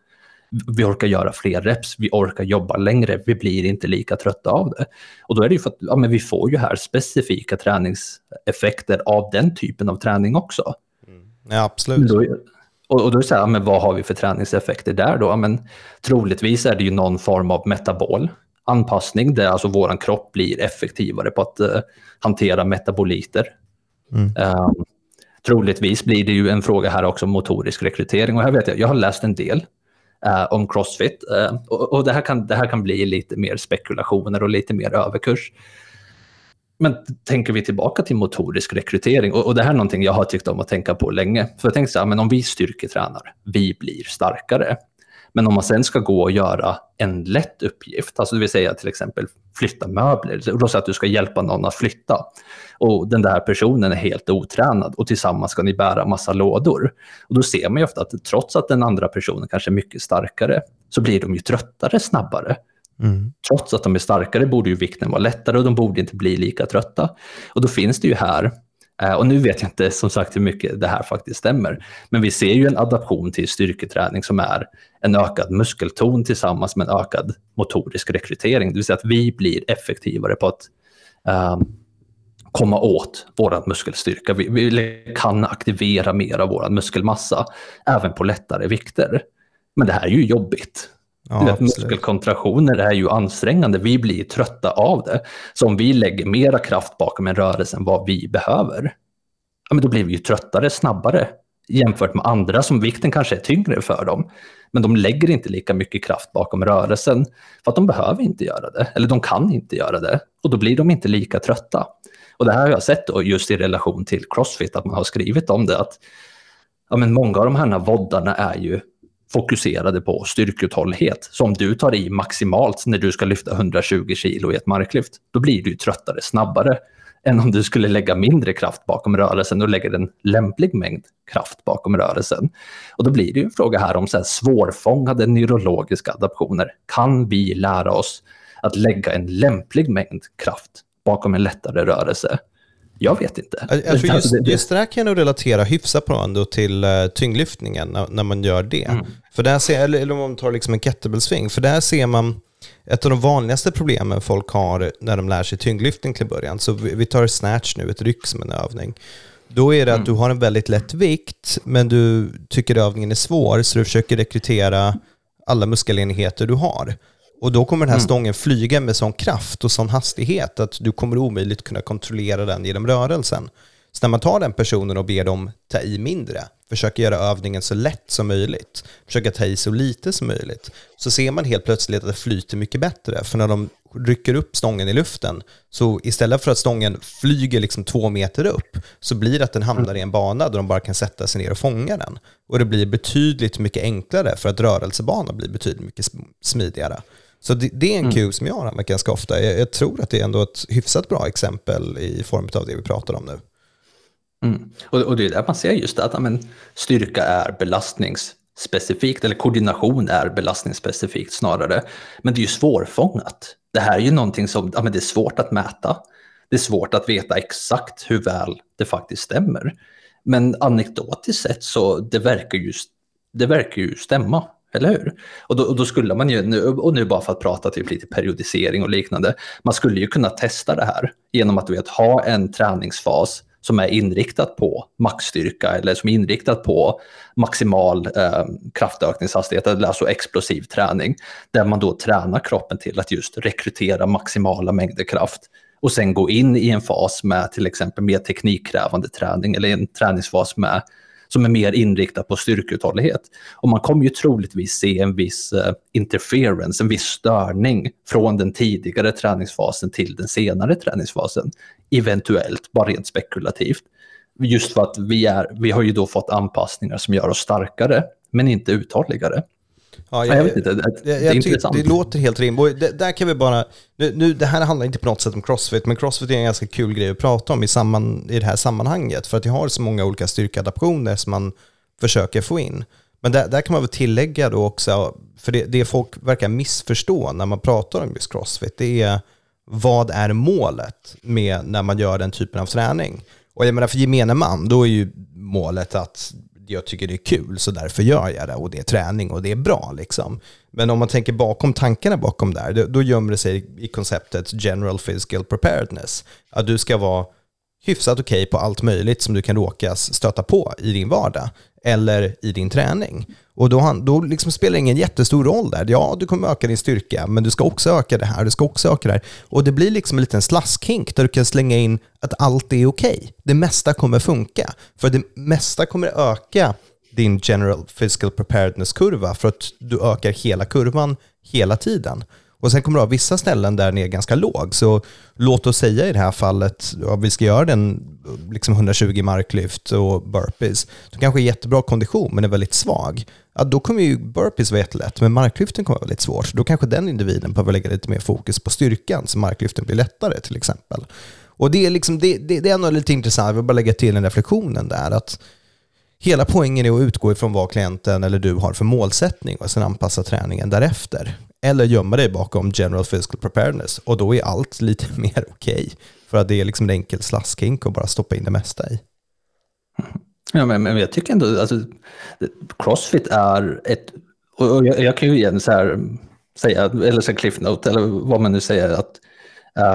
vi orkar göra fler reps, vi orkar jobba längre, vi blir inte lika trötta av det. Och då är det ju för att ja, men vi får ju här specifika träningseffekter av den typen av träning också. Ja, absolut. Då, och, då är det så här, men vad har vi för träningseffekter där då? Men, troligtvis är det ju någon form av metabol anpassning där alltså vår kropp blir effektivare på att uh, hantera metaboliter. Mm. Um, troligtvis blir det ju en fråga här också om motorisk rekrytering och här vet jag, jag har läst en del uh, om crossfit uh, och, och, det, här kan, det här kan bli lite mer spekulationer och lite mer överkurs. Men tänker vi tillbaka till motorisk rekrytering, och, och, det här är någonting jag har tyckt om att tänka på länge. För jag tänkte så här, men om vi styrketränar, vi blir starkare. Men om man sen ska gå och göra en lätt uppgift, alltså det vill säga till exempel flytta möbler, då så att du ska hjälpa någon att flytta. Och den där personen är helt otränad och tillsammans ska ni bära massa lådor. Och då ser man ju ofta att trots att den andra personen kanske är mycket starkare, så blir de ju tröttare snabbare. Mm. Trots att de är starkare borde ju vikten vara lättare och de borde inte bli lika trötta. Och då finns det ju här, eh, och nu vet jag inte som sagt hur mycket det här faktiskt stämmer, men vi ser ju en adaption till styrketräning som är en ökad muskelton tillsammans med en ökad motorisk rekrytering. Det vill säga att vi blir effektivare på att um, komma åt vår muskelstyrka. Vi, vi, kan aktivera mer av vår muskelmassa, även på lättare vikter. Men det här är ju jobbigt. Ja, muskelkontraktioner är ju ansträngande, vi blir trötta av det. Så om vi lägger mera kraft bakom en rörelse än vad vi behöver, ja, men då blir vi ju tröttare snabbare jämfört med andra som vikten kanske är tyngre för dem. Men de lägger inte lika mycket kraft bakom rörelsen för att de behöver inte göra det, eller de kan inte göra det. Och då blir de inte lika trötta. Och det här har jag sett då just i relation till Crossfit, att man har skrivit om det, att ja, men många av de här voddarna är ju fokuserade på styrkeuthållighet. Så om du tar i maximalt när du ska lyfta 120 kilo i ett marklyft, då blir du tröttare snabbare än om du skulle lägga mindre kraft bakom rörelsen och lägger en lämplig mängd kraft bakom rörelsen. Och då blir det ju en fråga här om så här svårfångade neurologiska adaptioner. Kan vi lära oss att lägga en lämplig mängd kraft bakom en lättare rörelse? Jag vet inte. Jag, tror just, just det här kan jag nog relatera hyfsat på ändå till uh, tyngdlyftningen när, när, man gör det. Mm. För där ser, eller, eller om man tar liksom en kettlebellsving, för där ser man ett av de vanligaste problemen folk har när de lär sig tyngdlyftning till början. Så vi, vi tar snatch nu, ett ryck som en övning. Då är det mm. att du har en väldigt lätt vikt, men du tycker övningen är svår, så du försöker rekrytera alla muskelenheter du har. Och då kommer den här mm. stången flyga med sån kraft och sån hastighet att du kommer omöjligt kunna kontrollera den genom rörelsen. Så när man tar den personen och ber dem ta i mindre, försöka göra övningen så lätt som möjligt, försöka ta i så lite som möjligt, så ser man helt plötsligt att det flyter mycket bättre. För när de rycker upp stången i luften, så istället för att stången flyger liksom två meter upp, så blir det att den hamnar i en bana där de bara kan sätta sig ner och fånga den. Och det blir betydligt mycket enklare för att rörelsebanan blir betydligt mycket smidigare. Så det, det är en mm. cue som jag använt ganska ofta. Jag, jag, tror att det är ändå ett hyfsat bra exempel i form av det vi pratar om nu. Mm. Och, och, det är där man ser just att men, styrka är belastningsspecifikt, eller koordination är belastningsspecifikt snarare. Men det är ju svårfångat. Det här är ju någonting som ja, men det är svårt att mäta. det är svårt att veta exakt hur väl det faktiskt stämmer. Men anekdotiskt sett så det verkar ju, det verkar ju stämma, eller hur? Och då, och då skulle man ju, och nu bara för att prata typ lite periodisering och liknande, man skulle ju kunna testa det här genom att du vet, ha en träningsfas som är inriktat på maxstyrka eller som är inriktat på maximal eh, kraftökningshastighet, alltså explosiv träning, där man då tränar kroppen till att just rekrytera maximala mängder kraft och sen gå in i en fas med till exempel mer teknikkrävande träning eller en träningsfas med som är mer inriktad på styrkeuthållighet. Och man kommer ju troligtvis se en viss eh, interference, en viss störning från den tidigare träningsfasen till den senare träningsfasen. Eventuellt, bara rent spekulativt. Just för att vi, är, vi har ju då fått anpassningar som gör oss starkare, men inte uthålligare. Ja, jag, jag, vet inte, det, det, det är intressant. Det låter helt rimligt. Det, där kan vi bara, nu, nu, det här handlar inte på något sätt om crossfit, men crossfit är en ganska kul grej att prata om i, samman, i det här sammanhanget, för att jag har så många olika styrkeadaptioner som man försöker få in. Men där, där kan man väl tillägga då också, för det, det folk verkar missförstå när man pratar om just crossfit, det är vad är målet med när man gör den typen av träning? Och jag menar för gemene man, då är ju målet att jag tycker det är kul så därför gör jag det och det är träning och det är bra liksom. Men om man tänker bakom tankarna bakom där, då, då gömmer det sig i konceptet general physical preparedness. Att du ska vara hyfsat okej okay på allt möjligt som du kan råkas stöta på i din vardag eller i din träning. Och då, då liksom spelar det ingen jättestor roll där. Ja, du kommer öka din styrka, men du ska också öka det här, du ska också öka det här. Och det blir liksom en liten slaskhink där du kan slänga in att allt är okej. Okay. Det mesta kommer funka. För det mesta kommer öka din general physical preparedness-kurva för att du ökar hela kurvan hela tiden. Och sen kommer du ha vissa ställen där den är ganska låg. Så låt oss säga i det här fallet, ja, vi ska göra den liksom 120 marklyft och burpees. Du kanske är jättebra kondition men är väldigt svag. Ja, då kommer ju burpees vara jättelätt, men marklyften kommer vara väldigt svårt. Då kanske den individen behöver lägga lite mer fokus på styrkan så marklyften blir lättare till exempel. Och det är, liksom, det, det, det är ändå lite intressant, jag vill bara lägga till den reflektionen där. att Hela poängen är att utgå ifrån vad klienten eller du har för målsättning och sen anpassa träningen därefter. Eller gömma dig bakom general physical preparedness och då är allt lite mer okej. Okay, för att det är liksom en enkel slaskhink att bara stoppa in det mesta i. Ja, men, men jag tycker ändå, alltså, crossfit är ett, och jag, jag kan ju igen så här, säga, eller så cliff note, eller vad man nu säger, att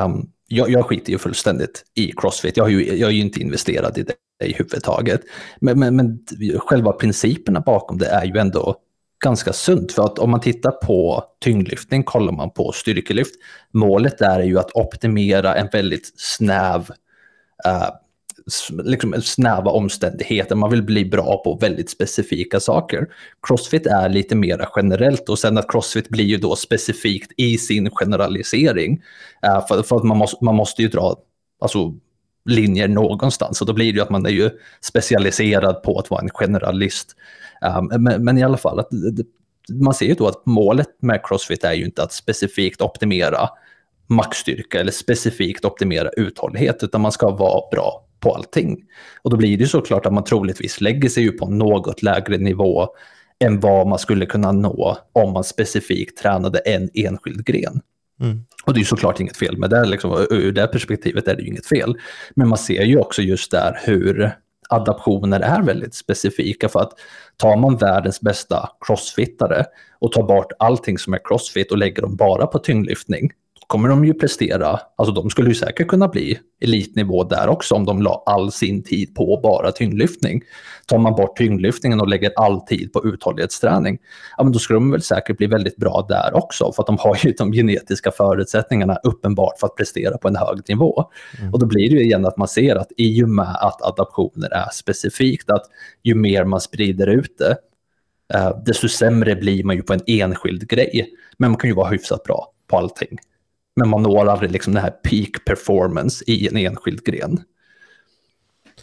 um, jag, jag skiter ju fullständigt i crossfit. Jag, har ju, jag är ju inte investerad i det i huvudtaget. Men, men, men själva principerna bakom det är ju ändå ganska sunt. För att om man tittar på tyngdlyftning, kollar man på styrkelyft, målet där är ju att optimera en väldigt snäv, eh, liksom snäva omständigheter. Man vill bli bra på väldigt specifika saker. Crossfit är lite mer generellt och sen att crossfit blir ju då specifikt i sin generalisering. Eh, för, för att man måste, man måste ju dra alltså, linjer någonstans. Och då blir det ju att man är ju specialiserad på att vara en generalist. Um, men, men, i alla fall, att, man ser ju då att målet med Crossfit är ju inte att specifikt optimera maxstyrka eller specifikt optimera uthållighet, utan man ska vara bra på allting. Och då blir det ju såklart att man troligtvis lägger sig ju på något lägre nivå än vad man skulle kunna nå om man specifikt tränade en enskild gren. Mm. Och det är såklart inget fel med det, liksom, ur det perspektivet är det ju inget fel. Men man ser ju också just där hur adaptioner är väldigt specifika för att tar man världens bästa crossfittare och tar bort allting som är crossfit och lägger dem bara på tyngdlyftning, kommer de ju prestera, alltså de skulle ju säkert kunna bli elitnivå där också om de la all sin tid på bara tyngdlyftning. Tar man bort tyngdlyftningen och lägger all tid på uthållighetsträning, ja men då skulle de väl säkert bli väldigt bra där också, för att de har ju de genetiska förutsättningarna uppenbart för att prestera på en hög nivå. Mm. Och då blir det ju igen att man ser att i och med att adaptioner är specifikt, att ju mer man sprider ut det, eh, desto sämre blir man ju på en enskild grej. Men man kan ju vara hyfsat bra på allting. Men man når aldrig liksom den här peak performance i en enskild gren.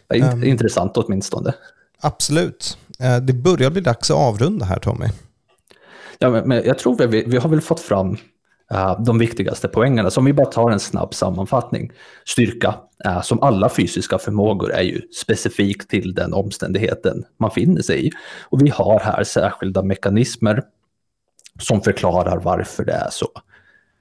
Det är um, intressant åtminstone. Absolut. Eh, det börjar bli dags att avrunda här Tommy. Ja, men, jag tror vi, vi har väl fått fram uh, de viktigaste poängerna. Så om vi bara tar en snabb sammanfattning. Styrka, uh, som alla fysiska förmågor, är ju specifikt till den omständigheten man finner sig i. Och vi har här särskilda mekanismer som förklarar varför det är så.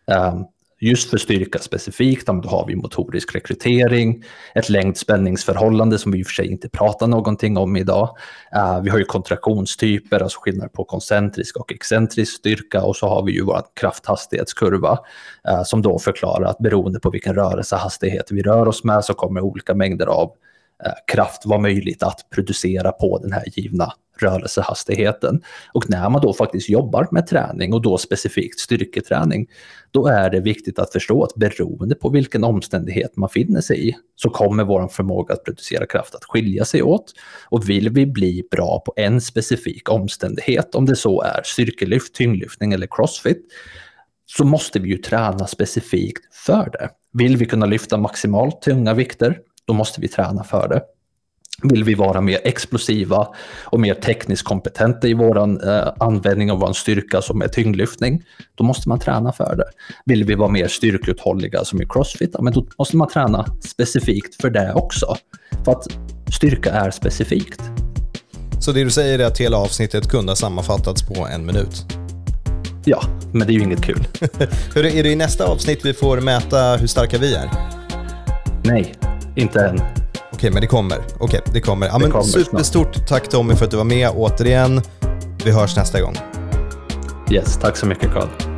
Um, Just för styrka specifikt, då har vi motorisk rekrytering, ett längdspänningsförhållande som vi i och för sig inte pratar någonting om idag. Eh, vi har ju kontraktionstyper, alltså skillnad på koncentrisk och excentrisk styrka och så har vi ju vår krafthastighetskurva eh, som då förklarar att beroende på vilken rörelsehastighet vi rör oss med så kommer olika mängder av eh, kraft vara möjligt att producera på den här givna rörelsehastigheten. Och när man då faktiskt jobbar med träning och då specifikt styrketräning, då är det viktigt att förstå att beroende på vilken omständighet man finner sig i så kommer vår förmåga att producera kraft att skilja sig åt. Och vill vi bli bra på en specifik omständighet, om det så är styrkelyft, tyngdlyftning eller crossfit, så måste vi ju träna specifikt för det. Vill vi kunna lyfta maximalt tunga vikter, då måste vi träna för det. Vill vi vara mer explosiva och mer tekniskt kompetenta i vår eh, användning av vår styrka som är tyngdlyftning, då måste man träna för det. Vill vi vara mer styrkeuthålliga som i crossfit, men då måste man träna specifikt för det också. För att styrka är specifikt. Så det du säger är att hela avsnittet kunde ha sammanfattats på en minut? Ja, men det är ju inget kul. hur är det i nästa avsnitt vi får mäta hur starka vi är? Nej, inte än. Okej, men det kommer. Okej, det kommer. Ja, men kommer superstort snart. tack Tommy för att du var med återigen. Vi hörs nästa gång. Yes, tack så mycket Carl.